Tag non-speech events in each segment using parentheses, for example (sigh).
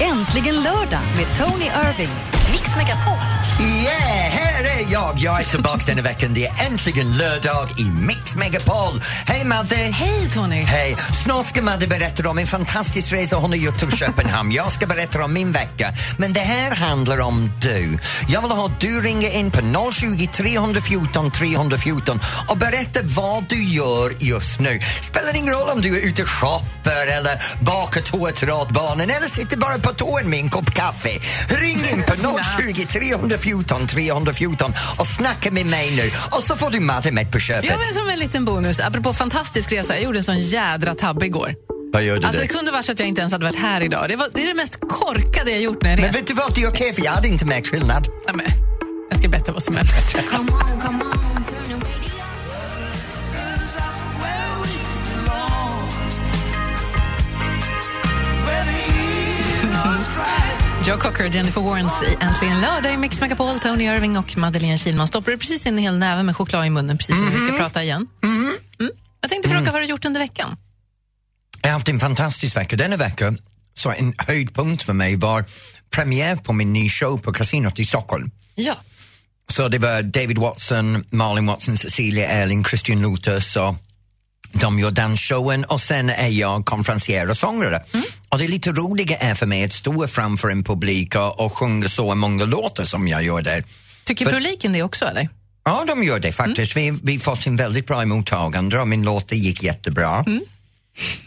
Äntligen lördag med Tony Irving. Mix Megapol. Yeah, är jag! Jag är tillbaka denna veckan. Det är äntligen lördag i Mix Megapol. Hej Madde! Hej Tony! Hej! Snart ska Madde berätta om en fantastisk resa hon har gjort till Köpenhamn. Jag ska berätta om min vecka. Men det här handlar om du. Jag vill ha att du ringer in på 020 314 314 och berätta vad du gör just nu. Spelar ingen roll om du är ute och shoppar eller bakar tårtradbanan eller sitter bara på toan med en kopp kaffe. Ring in på 020 314 314 och snacka med mig nu och så får du Madde med på köpet. Ja, men som en liten bonus, apropå fantastisk resa, jag gjorde en sån jädra tabbe igår. Vad gör du Alltså, det? det kunde varit så att jag inte ens hade varit här idag. Det, var, det är det mest korkade jag gjort när jag Men rest. vet du vad, det är okej för jag hade inte märkt skillnad. Nej, men, jag ska berätta vad som helst. Joe Cocker och Jennifer Warrens i Äntligen lördag i Mix Megapol, Tony Irving och Madeleine Kilman stoppade precis in en hel näve med choklad i munnen precis innan vi ska prata igen. Mm. Jag tänkte fråga vad har du gjort under veckan? Jag har haft en fantastisk vecka. Denna vecka så en höjdpunkt för mig var premiär på min nya show på Casinot i Stockholm. Ja. Så det var David Watson, Malin Watson, Cecilia Erling, Christian Luthers och de gör dansshowen och sen är jag konferencier och sångare. Och det lite roligare är för mig att stå framför en publik och, och sjunga så många låtar som jag gör där. Tycker För- publiken det också eller? Ja, de gör det faktiskt. Vi vi har fått en väldigt bra mottagande och min låt gick jättebra.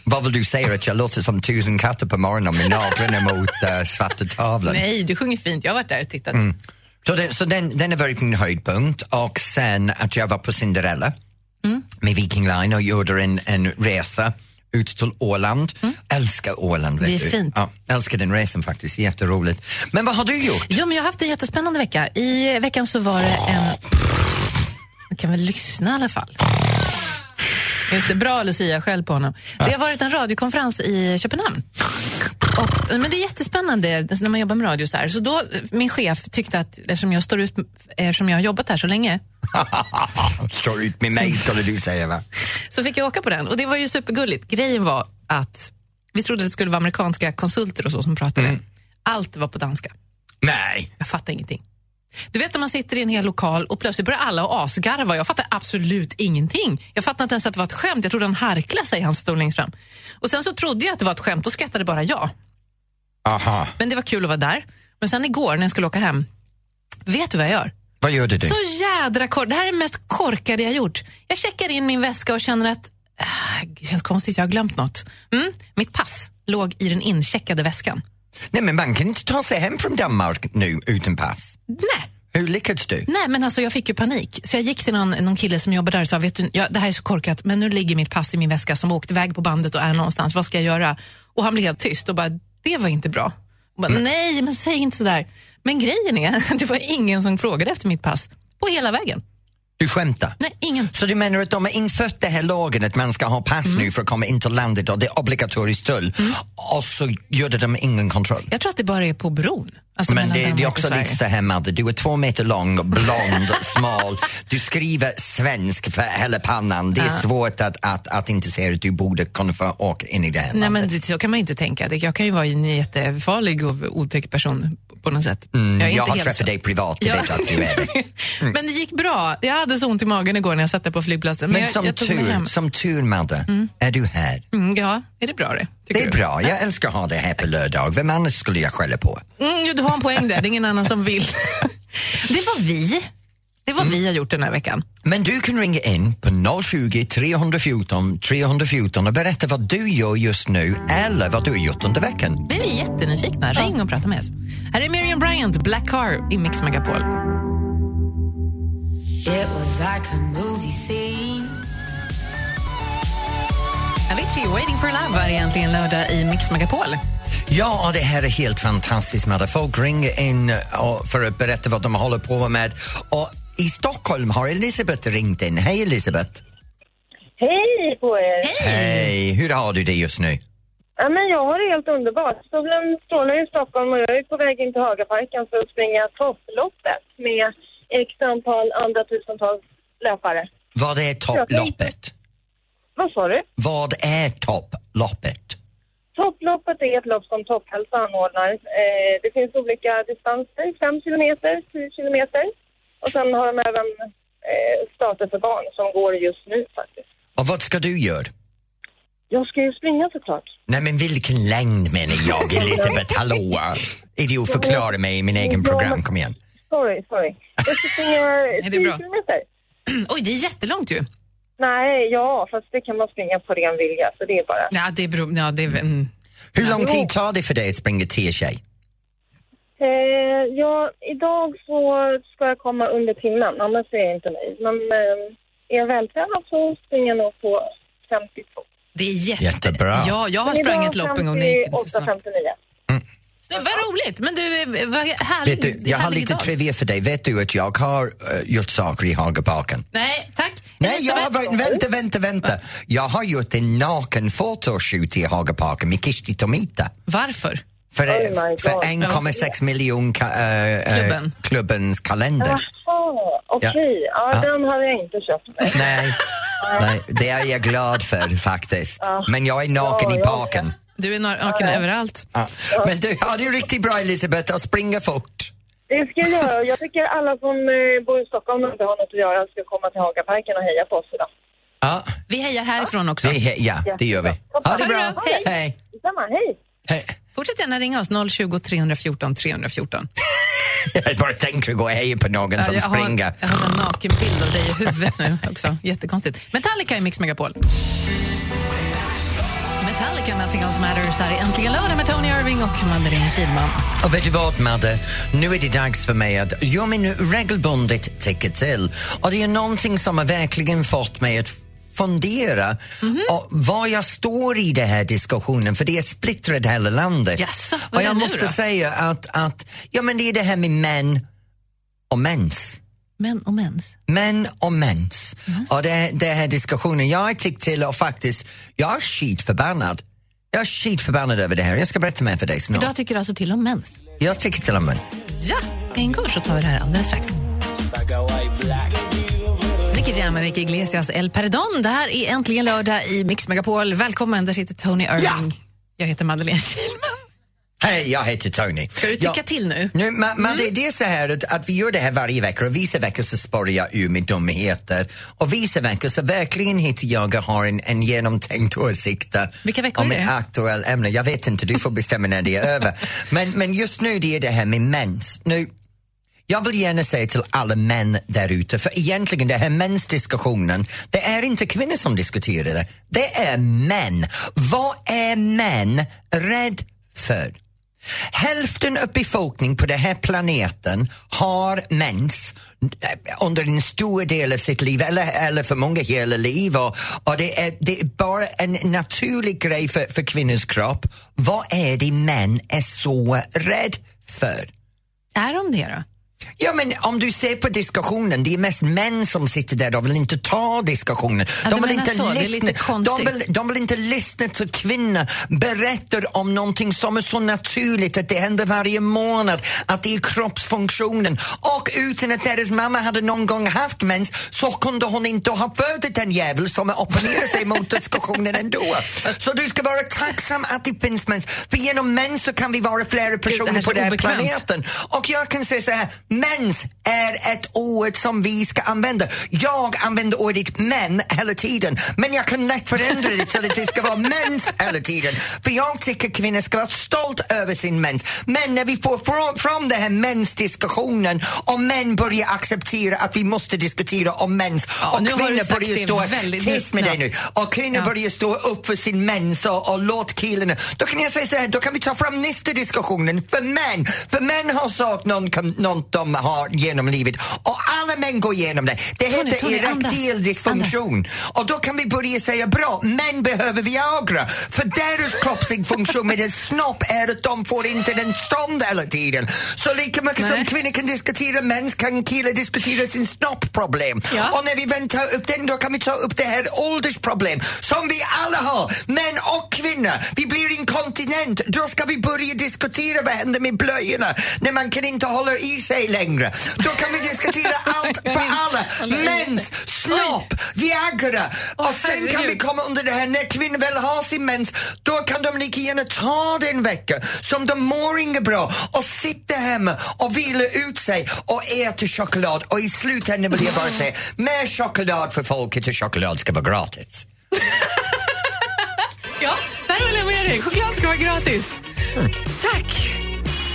Vad vill du säga, att jag låter som tusen katter på morgonen med naglarna mot uh, svarta tavlan? Nej, du sjunger fint. Jag har varit där och tittat. Så, det, så den, den är verkligen en höjdpunkt och sen att jag var på Cinderella med Viking Line och gjorde en, en resa ut till Åland. Älskar Åland. Vet Det är du. fint. Ja, älskar den resan faktiskt, jätteroligt. Men vad har du gjort? Ja, men jag har haft en jättespännande vecka. I veckan så var det en... Man kan väl lyssna i alla fall. Just det, bra Lucia, skäll på honom. Det har varit en radiokonferens i Köpenhamn. Och, men det är jättespännande när man jobbar med radio så här. Så då, min chef tyckte att eftersom jag står ut, eftersom jag har jobbat här så länge, (laughs) Står ut med mig skulle du säga va? så fick jag åka på den. Och det var ju supergulligt. Grejen var att vi trodde att det skulle vara amerikanska konsulter och så som pratade. Allt var på danska. Nej. Jag fattar ingenting. Du vet när man sitter i en hel lokal och plötsligt börjar alla asgarva. Jag fattar absolut ingenting. Jag fattade inte ens att det var ett skämt. Jag trodde han harklade sig, han som stod längst fram. Och sen så trodde jag att det var ett skämt, då skrattade bara jag. Aha. Men det var kul att vara där. Men sen igår när jag skulle åka hem, vet du vad jag gör? Vad gjorde du? Så jädra kort. Det här är det mest korkade jag gjort. Jag checkar in min väska och känner att äh, det känns konstigt, jag har glömt något. Mm, mitt pass låg i den incheckade väskan. Nej men man kan inte ta sig hem från Danmark nu utan pass. Nej, Hur lyckades du? Nej, men alltså jag fick ju panik. Så jag gick till någon, någon kille som jobbar där och sa, vet du, ja, det här är så korkat, men nu ligger mitt pass i min väska som åkte iväg på bandet och är någonstans. Vad ska jag göra? Och han blev helt tyst och bara, det var inte bra. Bara, Nej, men säg inte sådär. Men grejen är, (laughs) det var ingen som frågade efter mitt pass på hela vägen. Du skämtar? Nej, ingen. Så du menar att de har infört det här lagen att man ska ha pass Mm. nu för att komma in till landet och det är obligatoriskt tull och så gjorde de ingen kontroll? Jag tror att det bara är på bron. Alltså Men det, det är också lite så här Madde, du är två meter lång, blond, (laughs) smal, du skriver svensk för hela pannan. Det är svårt att, att, att inte se att du borde kunna få åka in i det här Nej, landet. men det, så kan man ju inte tänka. Jag kan ju vara en jättefarlig och otäck person på något sätt. jag, Mm, jag inte har träffat så. dig privat, det Ja. vet jag att du är det. (laughs) Men det gick bra. Jag hade så ont i magen igår när jag satt där på flygplatsen. Men, Men jag, som, jag tur, som tur Madde, är du här. Mm, ja, är det bra det? tycker Det är du? bra, jag älskar att ha det här på lördag. Vem annars skulle jag skälla på? Mm, du har en poäng där, det är ingen annan som vill. (laughs) det var vi. Det var vi har gjort den här veckan. Men du kan ringa in på 020 314 314 och berätta vad du gör just nu eller vad du har gjort under veckan. Vi är jättenyfikna. Ring och prata med oss. Här är Miriam Bryant, Black Car i Mix Megapol. It was like a movie scene. Avicii, Waiting for Love är egentligen lördag i Mix Megapol. Ja, det här är helt fantastiskt med Folk ringer in för att berätta vad de håller på med. Och I Stockholm har Elisabeth ringt in. Hej Elisabeth! Hej på er! Hej! Hur har du det just nu? Ja, men jag har det helt underbart. Solen strålar i Stockholm och jag är på väg in till Hagaparken för att springa topploppet med x antal andra tusentals löpare. Vad är topploppet? Vad sa du? Vad är topploppet? Topploppet är ett lopp som Topphälsa anordnar. Eh, det finns olika distanser, 5 kilometer, 10 kilometer. Och sen har de även eh, starter för barn som går just nu faktiskt. Och vad ska du göra? Jag ska ju springa såklart. Nej men vilken längd menar jag, Elisabeth? Hallå? Idiot, förklara mig i min egen program, kom igen. Sorry, sorry. Jag ska springa (laughs) det är 10 bra. kilometer. Oj, det är jättelångt ju. Nej, ja, fast det kan man springa på ren vilja, så det är bara... Ja, det beror... Ja, det är, mm. Hur lång tid tar det för dig att springa 10 tjej? Eh, ja, idag så ska jag komma under timmen, annars är jag inte nöjd. Men eh, är jag vältränad så springer jag nog på 52. Det är jätte... Jättebra. Ja, jag har sprungit lopp en gång. Det gick inte så 58, snabbt. 59. Nej, Vad roligt! Men du, eh, vad härligt. Vet du, jag har härlig lite trivia för dig. Vet du att jag har uh, gjort saker i Hagabaken? Nej, tack. Nej, jag, vänta, vänta, vänta. Jag har gjort en naken fotoshoot i Hagabaken med Kishti Tomita. Varför? För, Oh för God. 1,6 miljon ka, äh, äh, Klubben. klubbens kalender. Jaha, okej. Ja, Ja. den har jag inte köpt. Nej. Nej, (laughs) nej, det är jag glad för faktiskt. Ja. Men jag är naken Ja, i parken. Du är naken överallt. Ja. Men du, ja, det är riktigt bra Elisabeth och springa fort. Det ska jag göra. Jag tycker alla som eh, bor i Stockholm och inte har något att göra ska komma till Hagaparken och heja på oss idag. Ja, Vi hejar härifrån också. det, är- ja, det gör vi. Ha det bra. Hej. Hej. Hej! Fortsätt gärna ringa oss, 020 314 314. Jag bara tänker gå och heja på någon som jag har, springer. jag har en nakenbild av dig i huvudet nu också. (laughs) Jättekonstigt. Metallica i Mix Megapol. Metallica, Nothing Else Matters, här är Äntligen lördag med Tony Irving och Madeleine Kilman. Och vet du vad, Madde? Nu är det dags för mig att jag min regelbundet tycka till. Och det är någonting som har verkligen fått mig att fundera Mhm. och var jag står i den här diskussionen, för det är splittrat hela landet. Vad och jag måste säga att, att ja, men det är det här med män och mens. Män och mens. Män och mens. Mm. Och det, det här diskussionen, jag har tyckt till och faktiskt, jag är skitförbannad. Jag är skitförbannad över det här. Jag ska berätta mer för dig snart. Idag tycker du alltså till om mens. Jag tycker till om mens. Ja, en går så tar vi det här alldeles strax. Nicky Jam, Enrique Iglesias, El Perdón. Det här är äntligen lördag i Mix Megapol. Välkommen, där sitter Tony Irving. Jag heter Madeleine Kilman. Hej, jag heter Tony. Ska du tycka till nu? nu ma, ma, det, det är så här att, att vi gör det här varje vecka och vissa veckor så spårar jag ur med dumheter och vissa veckor så verkligen hittar jag och har en, en genomtänkt åsikt om ett aktuellt ämne. Jag vet inte, du får bestämma när det är över. (laughs) Men, men just nu det är det här med mens. Nu, jag vill gärna säga till alla män där ute, för egentligen den här mänsdiskussionen, det är inte kvinnor som diskuterar det, det är män. Vad är män rädd för? Hälften av befolkningen på den här planeten har mens eh, under en stor del av sitt liv, eller, eller för många hela liv. Och, och det, är, det är bara en naturlig grej för, för kvinnors kropp. Vad är det män är så rädd för? Är de det då? Ja, men om du ser på diskussionen, det är mest män som sitter där och vill inte ta diskussionen. Ja, de, vill inte så, det lyssna, de, vill, de vill inte lyssna till kvinnor berättar om någonting som är så naturligt att det händer varje månad, att det är kroppsfunktionen och utan att deras mamma hade någon gång haft mens så kunde hon inte ha fött en jävel som opponerar sig mot diskussionen ändå. (laughs) Så du ska vara tacksam att det finns mens, för genom mens så kan vi vara flera personer så på den här planeten. Och jag kan säga så här, mens är ett ord som vi ska använda. Jag använder ordet män hela tiden, men jag kan lätt förändra det till att det ska vara mens hela tiden. För jag tycker kvinnor ska vara stolt över sin mens. Men när vi får fram, den här mensdiskussionen och män börjar acceptera att vi måste diskutera om mens Ja, och kvinnor börjar stå, tyst med dig nu, och kvinnor Ja. börjar stå upp för sin mens och, och låt killarna, då kan jag säga så här, då kan vi ta fram nästa diskussionen för män, för män har sagt någon, något de har genom livet och alla män går igenom det. Det Tony, heter Tony, erektil dysfunktion och då kan vi börja säga bra, män behöver Viagra för deras (laughs) kroppsfunktion med en snopp är att de får inte den stånd hela tiden. Så lika mycket som Nej. kvinnor kan diskutera mens kan killar diskutera sin snoppproblem. Ja. Och när vi väl tar upp den då kan vi ta upp det här åldersproblem som vi alla har, män och kvinnor. Vi blir inkontinent, då ska vi börja diskutera vad händer med blöjorna när man kan inte hålla i sig längre. Då kan vi diskutera allt för alla. Mens, snopp, Viagra. Och sen kan vi komma under det här när kvinnor väl har sin mens, då kan de lika gärna ta det en vecka som de mår inget bra och sitta hemma och vila ut sig och äta choklad och i slutändan vill jag bara säga (laughs) mer choklad för folket och choklad ska vara gratis. (laughs) Ja, där håller jag med dig. Choklad ska vara gratis. Tack!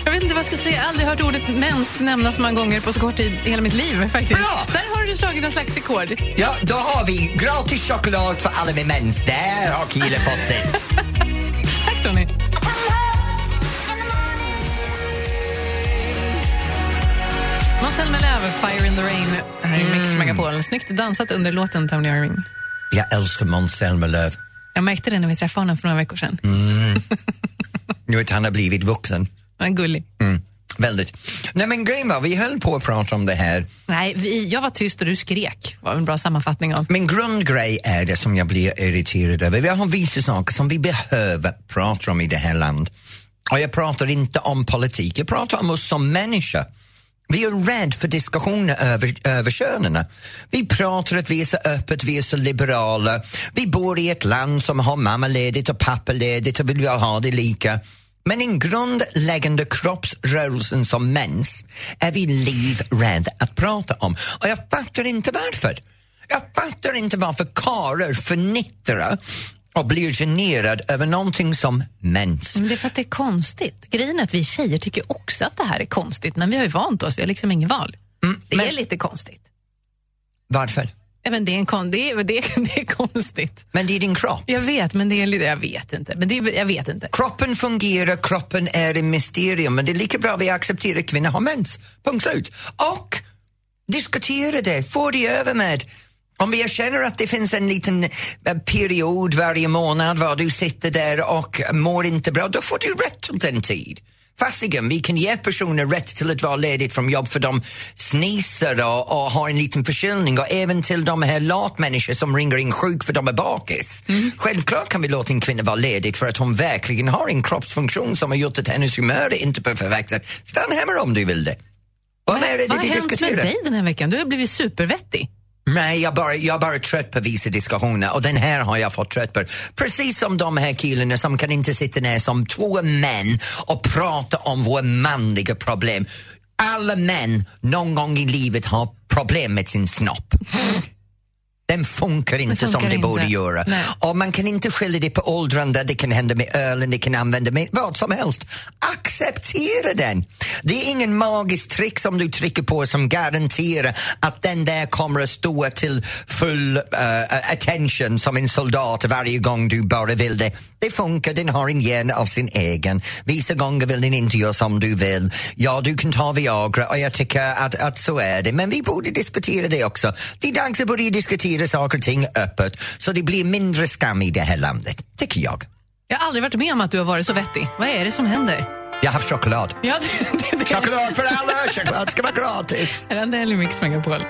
Jag vet inte vad jag ska säga. Jag har aldrig hört ordet mens nämnas så många gånger på så kort tid i hela mitt liv. faktiskt. Bra! Där har du slagit någon slags rekord. Ja, då har vi gratis choklad för alla med mens. Där har killen fått sitt. (laughs) Tack, Tony. Måns Zelmerlöw, Fire in the Rain, här i Mix Megapol. Snyggt dansat under låten, Tony Irving. Jag älskar Måns Zelmerlöw. Jag märkte det när vi träffade honom för några veckor sedan. (laughs) Nu att han har blivit vuxen. Han är gullig. Mm, väldigt. Nej men grejen var, vi höll på att prata om det här. Nej, vi, jag var tyst och du skrek. var en bra sammanfattning av. Min grundgrej är det som jag blir irriterad över. Vi har vissa saker som vi behöver prata om i det här landet. Och jag pratar inte om politik, jag pratar om oss som människor. Vi är rädda för diskussioner över, över könen. Vi pratar att vi är så öppet, vi är så liberala. Vi bor i ett land som har mammaledigt och pappaledigt och vill ha det lika. Men en grundläggande kroppsrörelsen som mens är vi livrädda att prata om. Och jag fattar inte varför. Jag fattar inte varför karlar förnittrar och blir generad över någonting som mens. Men det är för att det är konstigt. Grejen är att vi tjejer tycker också att det här är konstigt, men vi har ju vant oss, vi har liksom inget val. det Mm, men- är lite konstigt. Varför? Men det, är en kon- det, är, det, är, (laughs) det är konstigt. Men det är din kropp. Jag vet, men det är jag vet inte. Men det är, jag vet inte. Kroppen fungerar, kroppen är ett mysterium men det är lika bra att vi accepterar att kvinnor har mens. Punkt slut. Och diskutera det, få det över med. Om vi känner att det finns en liten eh, period varje månad var du sitter där och mår inte bra, då får du rätt till den tid. Fasiken, vi kan ge personer rätt till att vara ledigt från jobb för de snisar och, och har en liten förkylning och även till de här latmänniskor som ringer in sjuk för de är bakis. Självklart kan vi låta en kvinna vara ledig för att hon verkligen har en kroppsfunktion som har gjort att hennes humör är inte på förväxlat. Stanna hemma om du vill det. Vad är det Vad har hänt med dig den här veckan? Du har blivit supervettig. Nej, jag bara, jag bara är trött på vissa diskussioner och den här har jag fått trött på. Precis som de här killarna som kan inte sitta ner som två män och prata om våra manliga problem. Alla män någon gång i livet har problem med sin snopp. Den funkar inte funkar som det inte. borde göra. Nej. Och man kan inte skylla det på åldrande, det kan hända med ölen, det kan använda med vad som helst. Acceptera den! Det är ingen magisk trick som du trycker på som garanterar att den där kommer att stå till full eh, attention som en soldat varje gång du bara vill det. Det funkar, den har en hjärna av sin egen. Vissa gånger vill den inte göra som du vill. Ja, du kan ta Viagra och jag tycker att, att så är det. Men vi borde diskutera det också. Det är dags att börja diskutera saker och ting öppet så det blir mindre skam i det här landet, tycker jag. Jag har aldrig varit med om att du har varit så vettig. Vad är det som händer? Jag har haft choklad. Ja, det, det, det. Choklad för alla! Choklad ska vara gratis! (laughs) Är det en del i Mix Megapol?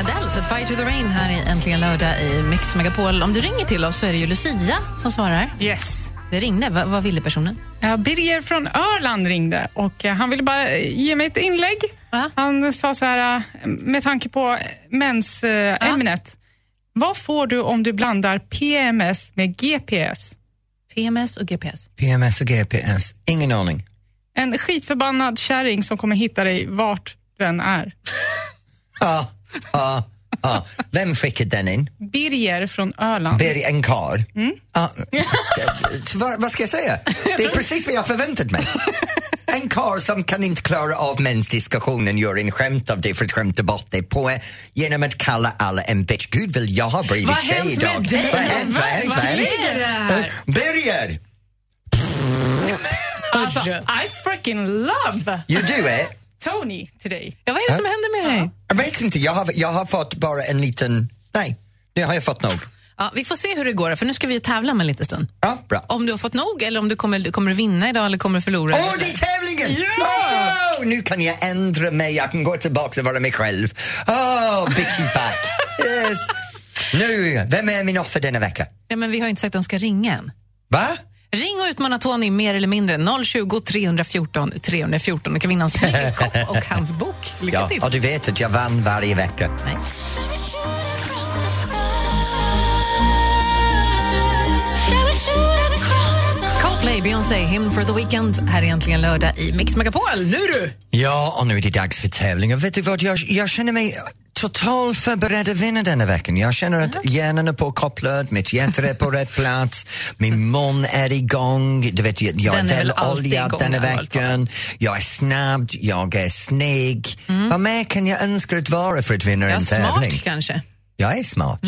Adele, Set Fire to the Rain här i Äntligen lördag i Mix Megapol. Om du ringer till oss så är det ju Lucia som svarar. Yes. Det ringde. Va, vad ville personen? Ja, Birger från Örland ringde och eh, han ville bara eh, ge mig ett inlägg. Va? Han sa så här, eh, med tanke på mensämnet. Vad får du om du blandar PMS med GPS? PMS och GPS. PMS och GPS, ingen aning. En skitförbannad kärring som kommer hitta dig vart du än är. Ja, ja, ja. Vem skickade den in? Birger från Öland. Berg en karl? Ja, det- det- vad, vad ska jag säga? Det är precis vad jag förväntat mig. En karl som kan inte klara av mensdiskussionen gör en skämt av det för att skämta bort det på, genom att kalla alla en bitch. Gud vill jag ha blivit Vad har tjej idag. Vad har hänt? Vad har hänt? Vad har hänt? Eh, Birger! Alltså, I freaking love You do it? Tony today. Ja, vad är det som händer med dig? Jag vet inte, jag har, jag har fått bara en liten... Nej, nu har jag fått nog. Ja, vi får se hur det går, för nu ska vi tävla med en liten stund. Ja, bra. Om du har fått nog eller om du kommer, kommer du vinna idag eller kommer du förlora. Åh, det är tävlingen! Oh, nu kan jag ändra mig, jag kan gå tillbaka och vara mig själv. Oh, bitch is back. Yes. Nu, vem är min offer denna vecka? Ja, men vi har inte sagt att de ska ringa än. Va? Ring och utmana Tony mer eller mindre. 020 314 314. Du kan vinna en snygg kopp (laughs) och hans bok. Lycka Ja, till. och du vet att jag vann varje vecka. Nej. Coldplay, Beyoncé, Hymn for the Weekend. Här är äntligen lördag i Mix Megapol. Nu du! Ja, och nu är det dags för tävling. Och vet du vad, jag, jag känner mig totalt förberedd att vinna denna veckan. Jag känner att hjärnan är påkopplad, mitt hjärta är på (laughs) rätt plats, min mun är igång. Du vet, jag jag är Den är väl väl alltid oljad igång, denna veckan. Jag är snabb, jag är snygg. Vad mer kan jag önska att vara för att vinna Mm. Ja, en tävling? smart kanske. Jag är smart.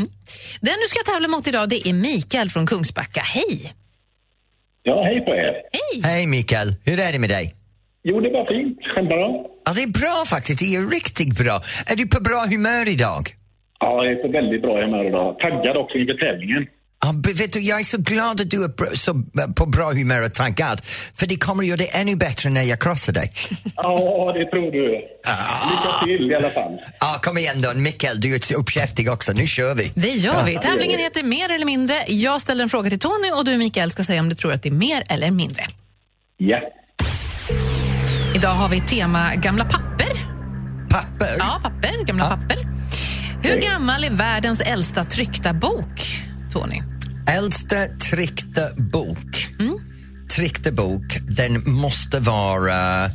Den du ska tävla mot idag det är Mikael från Kungsbacka. Hej! Ja, hej på er. Hej! Hej Mikael, hur är det med dig? Jo, det var fint. Själv då? Ja, det är bra faktiskt, det är riktigt bra. Är du på bra humör idag? Ja, jag är på väldigt bra humör idag. Taggad också inför tävlingen. Ja, vet du, jag är så glad att du är bra- så, på bra humör och taggad, för det kommer göra det ännu bättre när jag krossar dig. Ja, det tror du. Lycka till i alla fall. Ja, kom igen då, Mikael, du är uppkäftig också, nu kör vi. Det gör vi. Tävlingen heter Mer eller mindre. Jag ställer en fråga till Tony och du Mikael ska säga om du tror att det är mer eller mindre. Ja. Idag har vi tema gamla papper. Papper? Ja, papper. Gamla Ja. papper. Hur gammal är världens äldsta tryckta bok, Tony? Äldsta tryckta bok. Mm. Tryckta bok, den måste vara uh,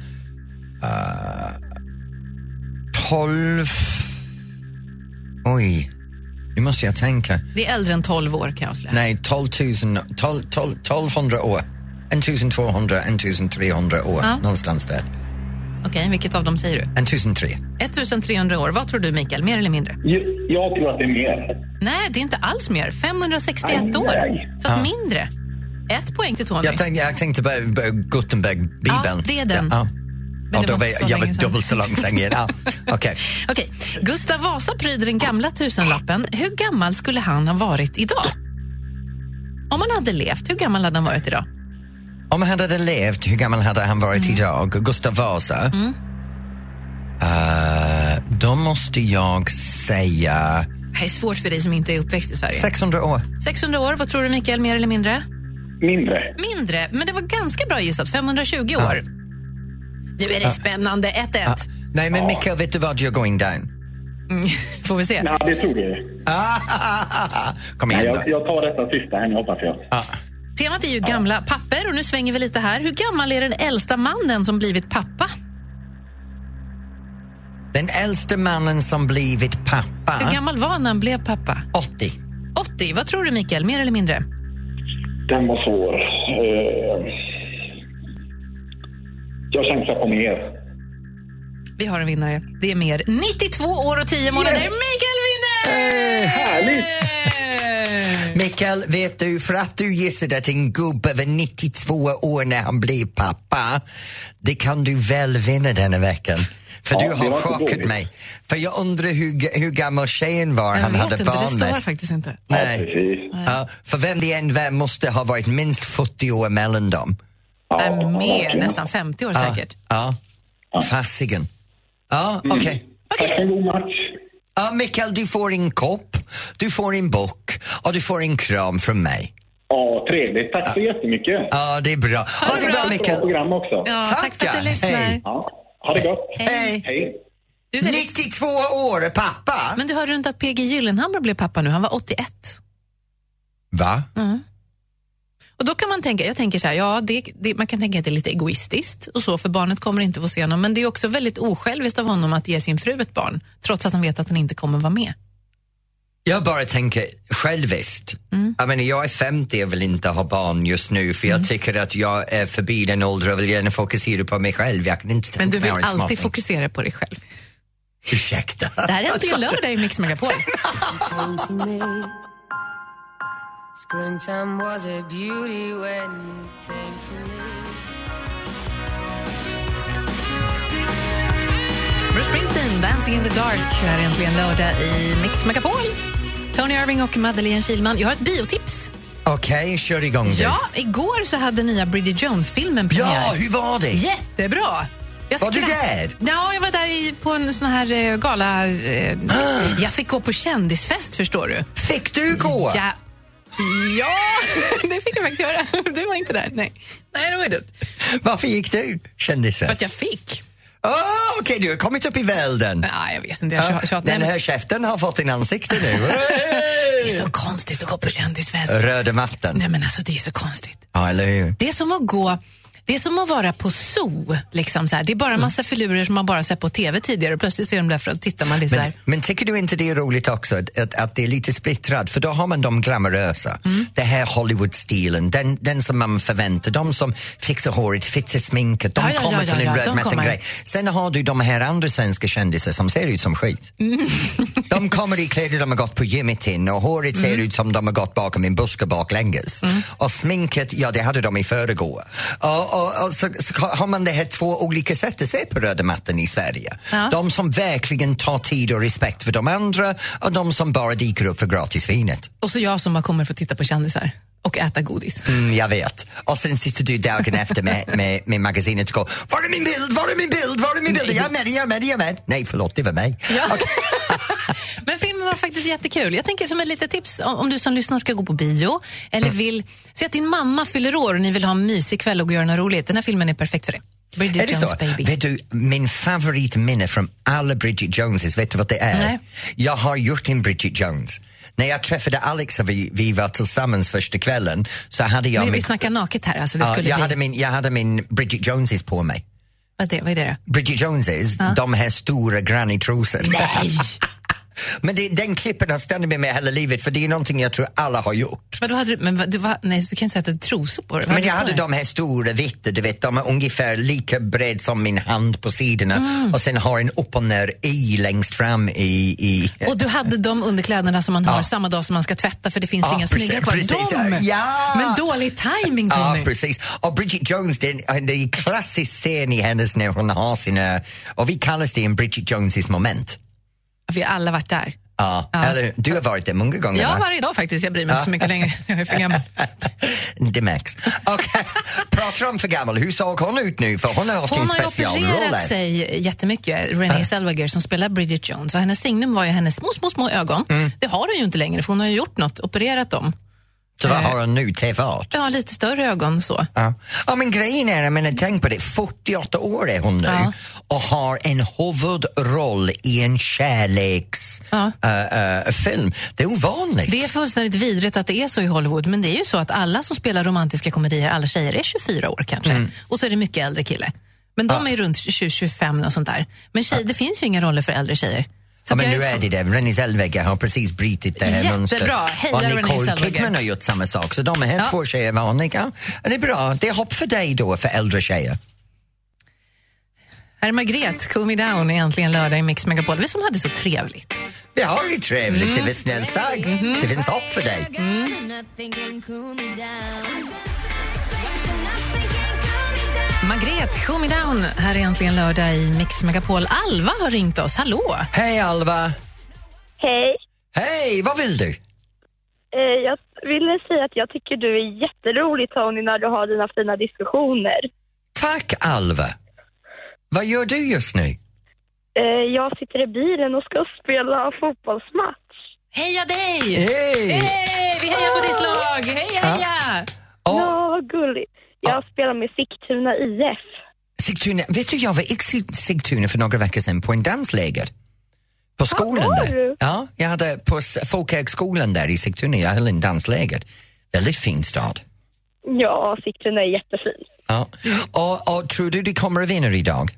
12... Oj, nu måste jag tänka. Det är äldre än 12 år kan jag avslöja. Nej, 12 000, 12, 12, 1200 år. 1200, 1300 år, Ja. någonstans där. Okej, vilket av dem säger du? 1003. 1300 år. Vad tror du Mikael? Mer eller mindre? Jag, jag tror att det är mer. Nej, det är inte alls mer. 561 Aj, år. aj. Så att Ja. mindre. Ett poäng till Tony. Jag tänkte, jag tänkte på, på Gutenberg-bibeln. Ja, det är den. Ja. Men Ja, då var jag, jag var dubbelt så lång sen igen. (laughs) Ja, okej. Okej. Gustav Vasa pryder den gamla tusenlappen. Hur gammal skulle han ha varit idag? Om han hade levt, hur gammal hade han varit idag? Om han hade levt, hur gammal hade han varit Mm. idag? Gustav Vasa? Eh, då måste jag säga Det här är svårt för dig som inte är uppväxt i Sverige. 600 år. 600 år, vad tror du Mikael? Mer eller mindre? Mindre. Mindre, men det var ganska bra gissat. 520 år. Nu är det spännande. 1-1. Ah, nej, men Mikael, vet du vad? You're going down. Mm, (laughs) Får vi se. Nej, det tror du. (laughs) Kom Nej, igen då. jag, jag tar detta sista här nu, hoppas jag. Ja. Temat är ju gamla papper och nu svänger vi lite här. Hur gammal är den äldsta mannen som blivit pappa? Den äldste mannen som blivit pappa, Hur gammal var han när han blev pappa? 80. 80. Vad tror du Mikael? Mer eller mindre? Den var svår. Eh, jag chansar på mer. Vi har en vinnare. Det är mer. 92 år och 10 månader. Mikael härligt! Mikael, vet du, för att du gissade att en gubbe var 92 år när han blev pappa, det kan du väl vinna denna veckan. För Ja, du har chockat mig. För jag undrar hur, hur gammal tjejen var Jag han vet hade inte, barn det står med. faktiskt inte. Ja, Nej. precis. Ja, för vem det än var måste ha varit minst 40 år mellan dem. Ja, Äh, mer, nästan 50 år säkert. Ja, fasiken. Ja, okej. Tack för en god match. Ja, Mikael, du får en kopp, du får en bok och du får en kram från mig. Ja, trevligt. Tack så jättemycket. Ja, det är bra. Ha det bra, Bra Mikael. program också. Ja, tack för att du lyssnar. Hej. Ja, ha det gott. Hej. Hej. Du är väldigt... 92 år, pappa! Men du har runt att PG Gyllenhammar blev pappa nu. Han var 81. Va? Och då kan man tänka, jag tänker så här, ja, det, det, man kan tänka att det är lite egoistiskt och så, för barnet kommer inte få se honom. Men det är också väldigt osjälviskt av honom att ge sin fru ett barn, trots att han vet att han inte kommer vara med. Jag bara tänker själviskt. Jag menar, jag är 50 och vill inte ha barn just nu för jag tycker att jag är förbi den åldern och vill gärna fokusera på mig själv. Jag kan inte Men du vill alltid småting. fokusera på dig själv. Ursäkta. Det här är äntligen lördag i Mix Megapol. (laughs) Springtime was a beauty when you came to me. Bruce Springsteen, Dancing in the dark, här är äntligen lördag i Mix Megapol. Tony Irving och Madeleine Kilman. Jag har ett biotips. Okej, kör igång du. Ja, igår så hade nya Bridget Jones-filmen premiär. Ja, hur var det? Jättebra! Jag Var du där? Ja, jag var där i, på en sån här eh, gala. Eh, jag fick gå på kändisfest, förstår du. Fick du gå? Ja. Ja! (laughs) det fick jag faktiskt göra. Du var inte där. Nej, Nej det var ju dumt. Varför gick du För kändisfest? att jag fick. Åh, Okej, du har kommit upp i världen. Nej, jag vet inte. Jag Ja, tjatar. Den här käften har fått din ansikte nu. (laughs) Det är så konstigt att gå på kändisfest. Röda mattan. Nej, men alltså det är så konstigt. Ja, eller hur? Det är som att gå det är som att vara på zoo. Liksom så här. Det är bara en massa filurer som man bara sett på TV tidigare och plötsligt ser de där för att tittar man. Det Men, men tycker du inte det är roligt också att, att det är lite splittrat? För då har man de glamorösa, Mm. det här Hollywood-stilen, den, den som man förväntar, de som fixar håret, fixar sminket, de Ja, ja, kommer ja, från en kommer. grej. Sen har du de här andra svenska kändisar som ser ut som skit. Mm. De kommer i kläder de har gått på gymmet in och håret ser Mm. ut som de har gått bakom en buske baklänges. Och sminket, ja det hade de i föregår. Och, och, och så, så har man det här två olika sätt att se på röda mattan i Sverige. Ja. De som verkligen tar tid och respekt för de andra och de som bara dyker upp för gratisvinet. Och så jag som bara kommer för att titta på kändisar och äta godis. Mm, jag vet. Och sen sitter du dagen efter med, med, med magasinet och går Var är min bild? Var är min bild? Var är min bild? Jag är med, jag är med, jag är med. Nej, förlåt, det var mig. Okej. (laughs) Men filmen var faktiskt jättekul. Jag tänker som ett litet tips om, om du som lyssnar ska gå på bio eller Mm. vill se att din mamma fyller år och ni vill ha en mysig kväll och göra något roligt. Den här filmen är perfekt för det. Bridget Är det Jones så? baby. Vet du, min favoritminne från alla Bridget Joneses, vet du vad det är? Nej. Jag har gjort en Bridget Jones. När jag träffade Alex och vi, vi var tillsammans första kvällen så hade jag Nej, vi min, snackar naket här. Alltså det ja, skulle jag, bli... hade min, jag hade min Bridget Joneses på mig. Vad, är det, vad är det då? Bridget Joneses, de här stora granny-trosor. Nej! (laughs) Men det, den klippen har stannat med mig hela livet för det är någonting jag tror alla har gjort. Men, då hade du, men du, var, nej, du kan inte säga att du hade trosor på dig. Men jag hade de här stora vita, du vet, de är ungefär lika bred som min hand på sidorna Mm. och sen har en upp och ner i längst fram i... i Och du hade de underkläderna som man har Ja. samma dag som man ska tvätta för det finns Ja, inga precis, snygga kvar. precis, de! ja. Men dålig timing Ja, Tony! precis. Och Bridget Jones, det är, en klassisk scen i hennes när hon har sina... Och vi kallar det en Bridget Joneses moment. Vi har alla varit där. Ja, Ja. Eller, du har varit där många gånger, Ja, va? varje dag faktiskt. Jag bryr mig inte så mycket längre. Jag är för gammal. (laughs) Det märks. Okej, pratar om för gammal. Hur såg hon ut nu? För hon har haft Hon en har ju specialroll opererat sig jättemycket, Renée Zellweger som spelar Bridget Jones. Och hennes signum var ju hennes små, små, små ögon. Mm. Det har hon ju inte längre för hon har ju gjort något, opererat dem. Så vad har hon nu? Tefat? Ja, lite större ögon så. Ja. ja, men grejen är, jag menar, tänk på det, 48 år är hon nu Ja. och har en huvudroll i en kärleksfilm. Ja. film. Det är ovanligt. Det är fullständigt vidrigt att det är så i Hollywood, men det är ju så att alla som spelar romantiska komedier, alla tjejer är 24 år kanske. Mm. Och så är det mycket äldre kille. Men de är runt 20-25 och sånt där. Men tjej, det finns ju inga roller för äldre tjejer. Så Ja, men nu är är det det. Renée Zellweger har precis brutit det här Jättebra. mönstret. Heja Och Nicole. Kidman har gjort samma sak. Så de här Ja. två tjejer är vanliga. Det är bra. Det är hopp för dig då, för äldre tjejer. Här är Margret, Cool Me Down, är äntligen lördag i Mix Megapol. Vi som hade så trevligt. Vi har det trevligt, Mm. det var snällt sagt. Mm-hmm. Det finns hopp för dig. Nothing Margret, Cool Me Down, här är äntligen lördag i Mix Megapol. Alva har ringt oss. Hallå! Hej Alva! Hej. Hej, vad vill du? Eh, jag ville säga att jag tycker du är jätterolig Tony när du har dina fina diskussioner. Tack Alva! Vad gör du just nu? Eh, jag sitter i bilen och ska spela fotbollsmatch. Heja dig! Hej! Hej! Vi hejar på ditt lag! Heja, heja! Och, Ja, vad gulligt. Jag spelar med Sigtuna IF. Sigtuna, vet du, jag var i Sig- Sigtuna för några veckor sedan på en dansläger. På skolan var där. du? Ja, jag hade på Folkhögskolan där i Sigtuna, jag höll en dansläger. Väldigt fin stad. Ja, Sigtuna är jättefin. Ja. Och, och tror du de kommer att vinna idag?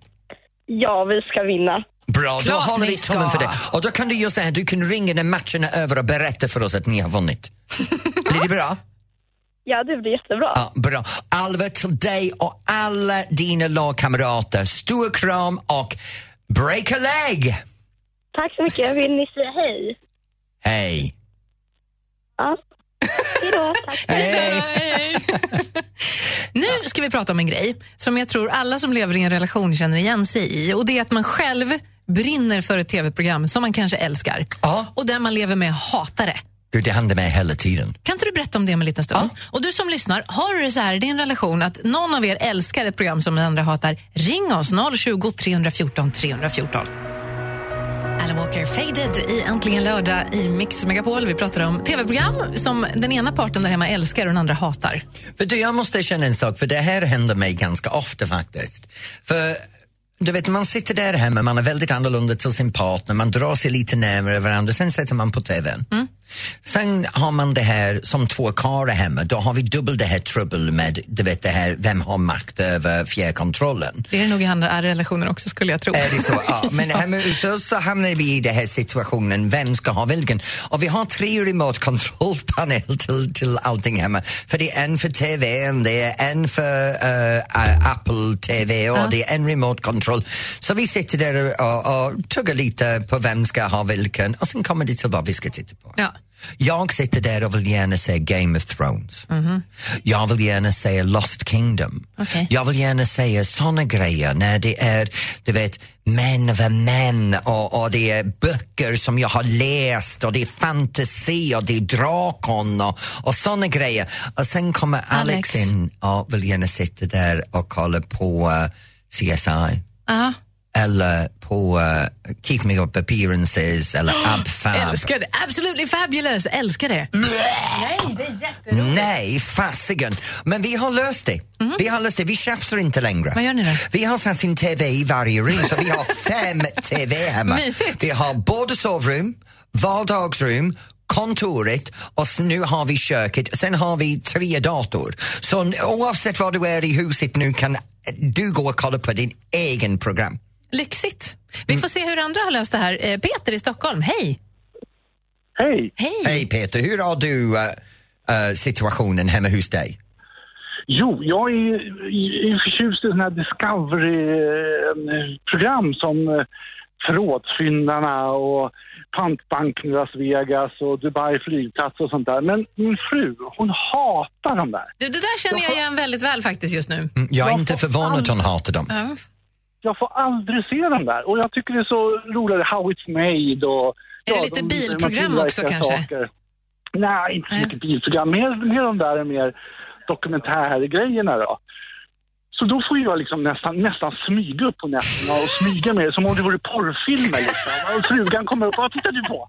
Ja, vi ska vinna. Bra, då Klart håller ni vi tummen för det. Och då kan du göra så här, du kan ringa när matchen är över och berätta för oss att ni har vunnit. (laughs) Blir det bra? Ja, det blir jättebra. Ja, bra. Alva, till dig och alla dina lagkamrater, stor kram och break a leg! Tack så mycket. Vill ni säga hej? Hej! Ja. Hej då. Tack. (laughs) Hej! Nu ska vi prata om en grej som jag tror alla som lever i en relation känner igen sig i. Och Det är att man själv brinner för ett tv-program som man kanske älskar Ja. och där man lever med hatar det. Gud, det händer mig hela tiden. Kan inte du berätta om det om en liten stund? Och du som lyssnar, har du det så här i din relation att någon av er älskar ett program som den andra hatar, ring oss 020 314 314. Alan Walker, Faded i Äntligen lördag i Mix Megapol. Vi pratar om tv-program som den ena parten där hemma älskar och den andra hatar. För du, jag måste känna en sak, för det här händer mig ganska ofta faktiskt. För du vet, man sitter där hemma, man är väldigt annorlunda till sin partner, man drar sig lite närmare varandra, sen sätter man på TVn. Sen har man det här som två karlar hemma, då har vi dubbel det här trubbel med, du vet det här, vem har makt över fjärrkontrollen. Det är det nog i andra relationer också skulle jag tro. Är det så? Ja, (laughs) men hemma hos oss så hamnar vi i den här situationen, vem ska ha vilken? Och vi har tre remote control-panel till, till allting hemma. För det är en för TVn, det är en för eh, Apple TV och Ja. det är en remote control. Så vi sitter där och, och tuggar lite på vem ska ha vilken och sen kommer det till vad vi ska titta på. Ja. Jag sitter där och vill gärna se Game of Thrones. Jag vill gärna se Lost Kingdom. Okej. Jag vill gärna säga såna grejer när det är, du vet, män över män och, och det är böcker som jag har läst och det är fantasi och det är drakon och, och såna grejer. Och sen kommer Alex, Alex. in och vill gärna sitta där och kolla på uh, CSI Ja. eller på uh, Keep Me Up Appearances eller (gasps) AbFab. Älskar det! Absolutely fabulous! Älskar det! Nej, fasiken. Men vi har löst det. Vi har löst det. Vi tjafsar inte längre. Vad gör ni då? Vi har satt in TV i varje rum, så vi har (laughs) fem TV hemma. Mysigt. Vi har både sovrum, vardagsrum, kontoret och nu har vi köket. Sen har vi tre dator. Så oavsett var du är i huset nu kan du gå och kolla på din egen program. Lyxigt! Vi får se hur andra har löst det här. Eh, Peter i Stockholm, hej! Hej! Hej! Hej Peter, hur har du eh, eh, situationen hemma hos dig? Jo, jag är, är förtjust i sådana här Discovery-program som Förrådsfyndarna och Pantbanken i Las Vegas och Dubai flygplats och sånt där. Men min fru, hon hatar de där. Du, det där känner jag igen väldigt väl faktiskt just nu. Mm, Jag är Jag inte förvånad att hon hatar dem. Ja. Jag får aldrig se dem där och jag tycker det är så roligt, How It's Made och... Är det lite de- bilprogram de också, kanske? saker. Nej, inte så mycket bilprogram. Mer, mer de där mer dokumentärgrejerna då. Så då får jag liksom nästan, nästan smyga upp på nätterna och smyga med som om det vore porrfilmer. Liksom. Och frugan kommer upp, vad tittar du på?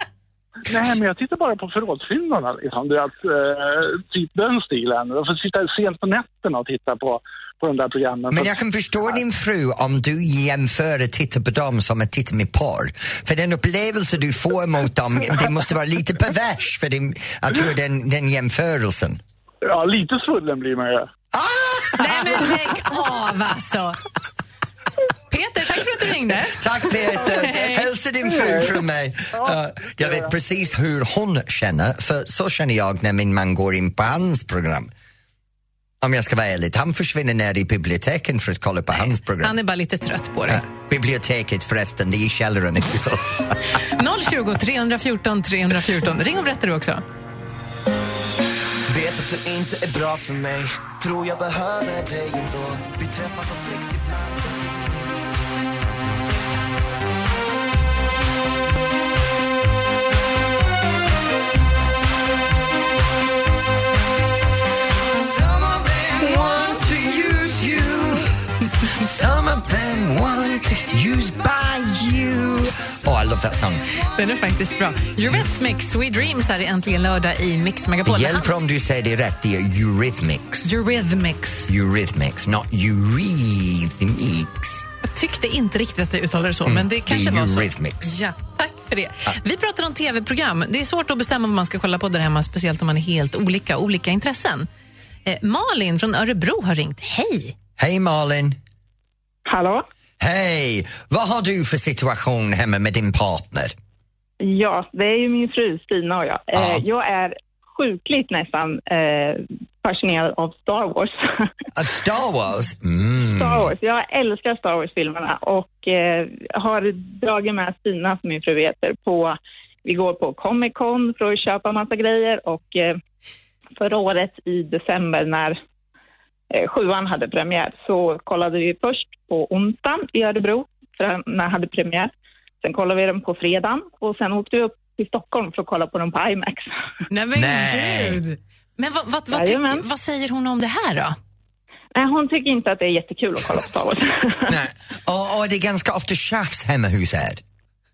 Nej, men jag tittar bara på förrådsfilmerna. Liksom. Det är att, eh, typ den stilen. Jag får sitta sent på nätterna och titta på, på de där programmen. Men jag kan förstå din fru om du jämför att titta på dem som att titta med porr. För den upplevelse du får mot dem, det måste vara lite pervers för din, jag (laughs) tror den, den jämförelsen. Ja, lite svullen blir man ju. Nej men lägg av alltså! Peter, tack för att du ringde. Tack Peter! (laughs) Hälsa din fru från mig. Uh, jag vet precis hur hon känner, för så känner jag när min man går in på hans program. Om jag ska vara ärlig, han försvinner ner i biblioteken för att kolla på hans program. Han är bara lite trött på det. Ja, biblioteket förresten, det är i källaren hos oss. 020 314 314. Ring och berätta du också. Vet att du inte är bra för mig. Tror jag behöver dig ändå. Vi träffas av sex ibland Them want to use by you Oh, I love that song. Den är faktiskt bra. Eurythmics, Sweet Dreams här är äntligen lördag i Mix Det Megapol. hjälper om du säger det rätt, det är Eurythmics. Eurythmics. Eurythmics, not Eurythmics. Jag tyckte inte riktigt att det uttalades så, men det kanske Mm. det var så. Eurythmics. Ja, tack för det. Vi pratar om tv-program. Det är svårt att bestämma vad man ska kolla på där hemma, speciellt om man är helt olika, olika intressen. Eh, Malin från Örebro har ringt. Hej! Hej Malin! Hallå? Hej! Vad har du för situation hemma med din partner? Ja, det är ju min fru Stina och jag. Ja. Eh, jag är sjukligt nästan eh, fascinerad av Star Wars. A (laughs) Star Wars? Mm. Star Wars. Jag älskar Star Wars-filmerna och eh, har dragit med Stina, som min fru heter, på... Vi går på Comic Con för att köpa massa grejer och eh, förra året i december när sjuan hade premiär så kollade vi först på onsdagen i Örebro, för den hade premiär. Sen kollade vi den på fredagen och sen åkte vi upp till Stockholm för att kolla på den på IMAX. (laughs) Nej men Nej. gud! Men vad, vad, vad, tyck, vad säger hon om det här då? Nej, hon tycker inte att det är jättekul att kolla på Star Wars. (laughs) Nej. Och, och det är ganska ofta tjafs hemma hos er.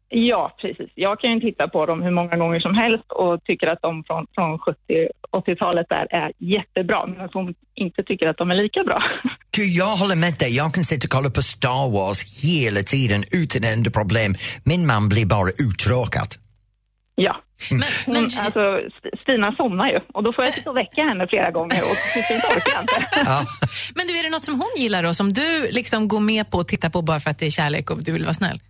Ja, precis. Jag kan ju titta på dem hur många gånger som helst och tycker att de från, från 70-80-talet där är jättebra, men hon inte tycker att de är lika bra. (laughs) Gud, jag håller med dig. Jag kan sitta och kolla på Star Wars hela tiden utan enda problem. Min man blir bara uttråkad. Ja. Men, Hon, men, alltså, St- Stina somnar ju och då får jag sitta och väcka henne flera gånger och till slut orkar jag inte. (laughs) Ja. men du, är det något som hon gillar då, som du liksom går med på att titta på bara för att det är kärlek och du vill vara snäll?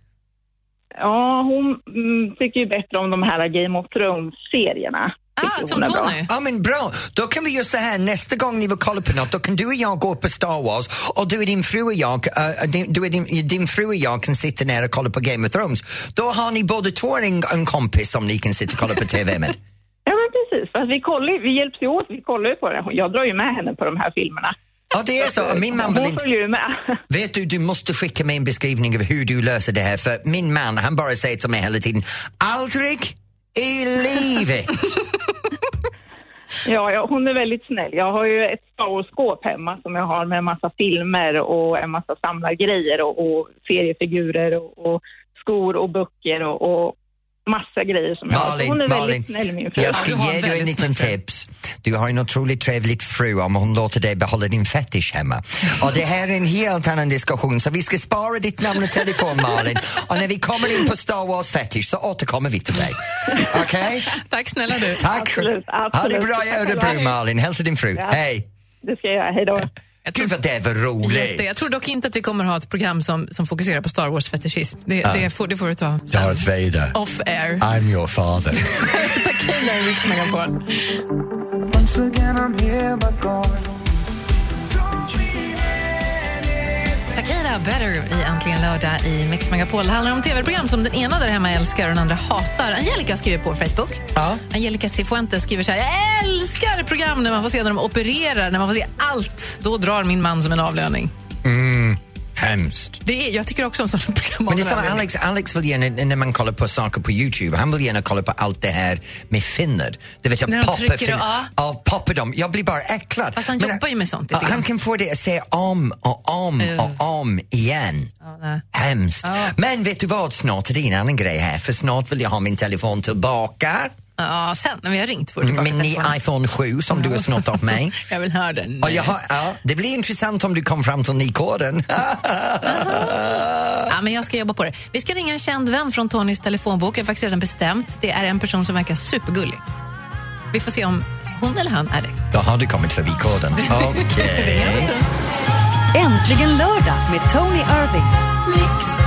Ja, hon mm, tycker ju bättre om de här Game of Thrones-serierna. Ah, som. Tony. Ja men bra, då kan vi göra så här nästa gång ni vill kolla på något, då kan du och jag gå på Star Wars och du och din fru och jag, din, du och din, din fru och jag kan sitta ner och kolla på Game of Thrones. Då har ni båda två en, en kompis som ni kan sitta och kolla på TV med. (laughs) Ja, men precis. Fast vi, kollar, vi hjälps ju åt, vi kollar ju på det. Jag drar ju med henne på de här filmerna. Ja det är så, min man vill inte... följer ju med. Vet du, du måste skicka mig en beskrivning av hur du löser det här för min man han bara säger till mig hela tiden, aldrig i livet. (laughs) Ja, ja, hon är väldigt snäll. Jag har ju ett Wars-skåp hemma som jag har med en massa filmer och en massa samlargrejer och, och seriefigurer och, och skor och böcker och, och massa grejer som jag har. Hon är Malin, väldigt snäll min fru. jag ska du har ge dig en liten tips. Du har en otroligt trevlig fru om hon låter dig behålla din fetisch hemma. Och det här är en helt annan diskussion så vi ska spara ditt namn och telefon Malin och när vi kommer in på Star Wars fetisch så återkommer vi till dig. Okej? Tack snälla du. Tack! Absolut, Ha det absolut. bra i Örebro Malin, hälsa din fru. Ja. Hej! Det ska jag göra. Hej då. Jag Gud vad det var Jätte. roligt! Jag tror dock inte att vi kommer ha ett program som, som fokuserar på Star Wars-fetischism. Det, det, får, det får du ta sen. Darth Vader, Off air. I'm your father. (laughs) Tack i Mix Megapol. Once again I'm here but gone Takira Better i Äntligen lördag i Mix Megapol. Det handlar om tv-program som den ena där hemma älskar och den andra hatar. Angelica skriver på Facebook. Ja. Angelica Cifuentes skriver så här. Jag älskar program när man får se när de opererar, när man får se allt. Då drar min man som en avlöning. Hemskt. Det är, jag tycker också om sådana (laughs) program. Men det är avlöning. Alex, Alex vill gärna, när man kollar på saker på Youtube, han vill gärna kolla på allt det här med finnar. Du vet, jag När de poppar trycker och- finnar. Ja, poppar dem. Jag blir bara äcklad. Fast han Men, jobbar ju med sånt ja, Han kan få det att säga om och om och om igen. Nej. Hemskt. Ja. Men vet du vad, snart är det en annan grej här, för snart vill jag ha min telefon tillbaka. Ja, sen när vi har ringt får du tillbaka Min telefonen. iPhone 7 som du har snott av mig. (laughs) Jag vill höra den. Och jag har, ja, det blir intressant om du kom fram till nykoden. (laughs) Ja, men jag ska jobba på det. Vi ska ringa en känd vän från Tonys telefonbok. Jag har faktiskt redan bestämt. Det är en person som verkar supergullig. Vi får se om hon eller han är det. Då har du kommit förbi koden. (laughs) Okej. Äntligen lördag med Tony Irving.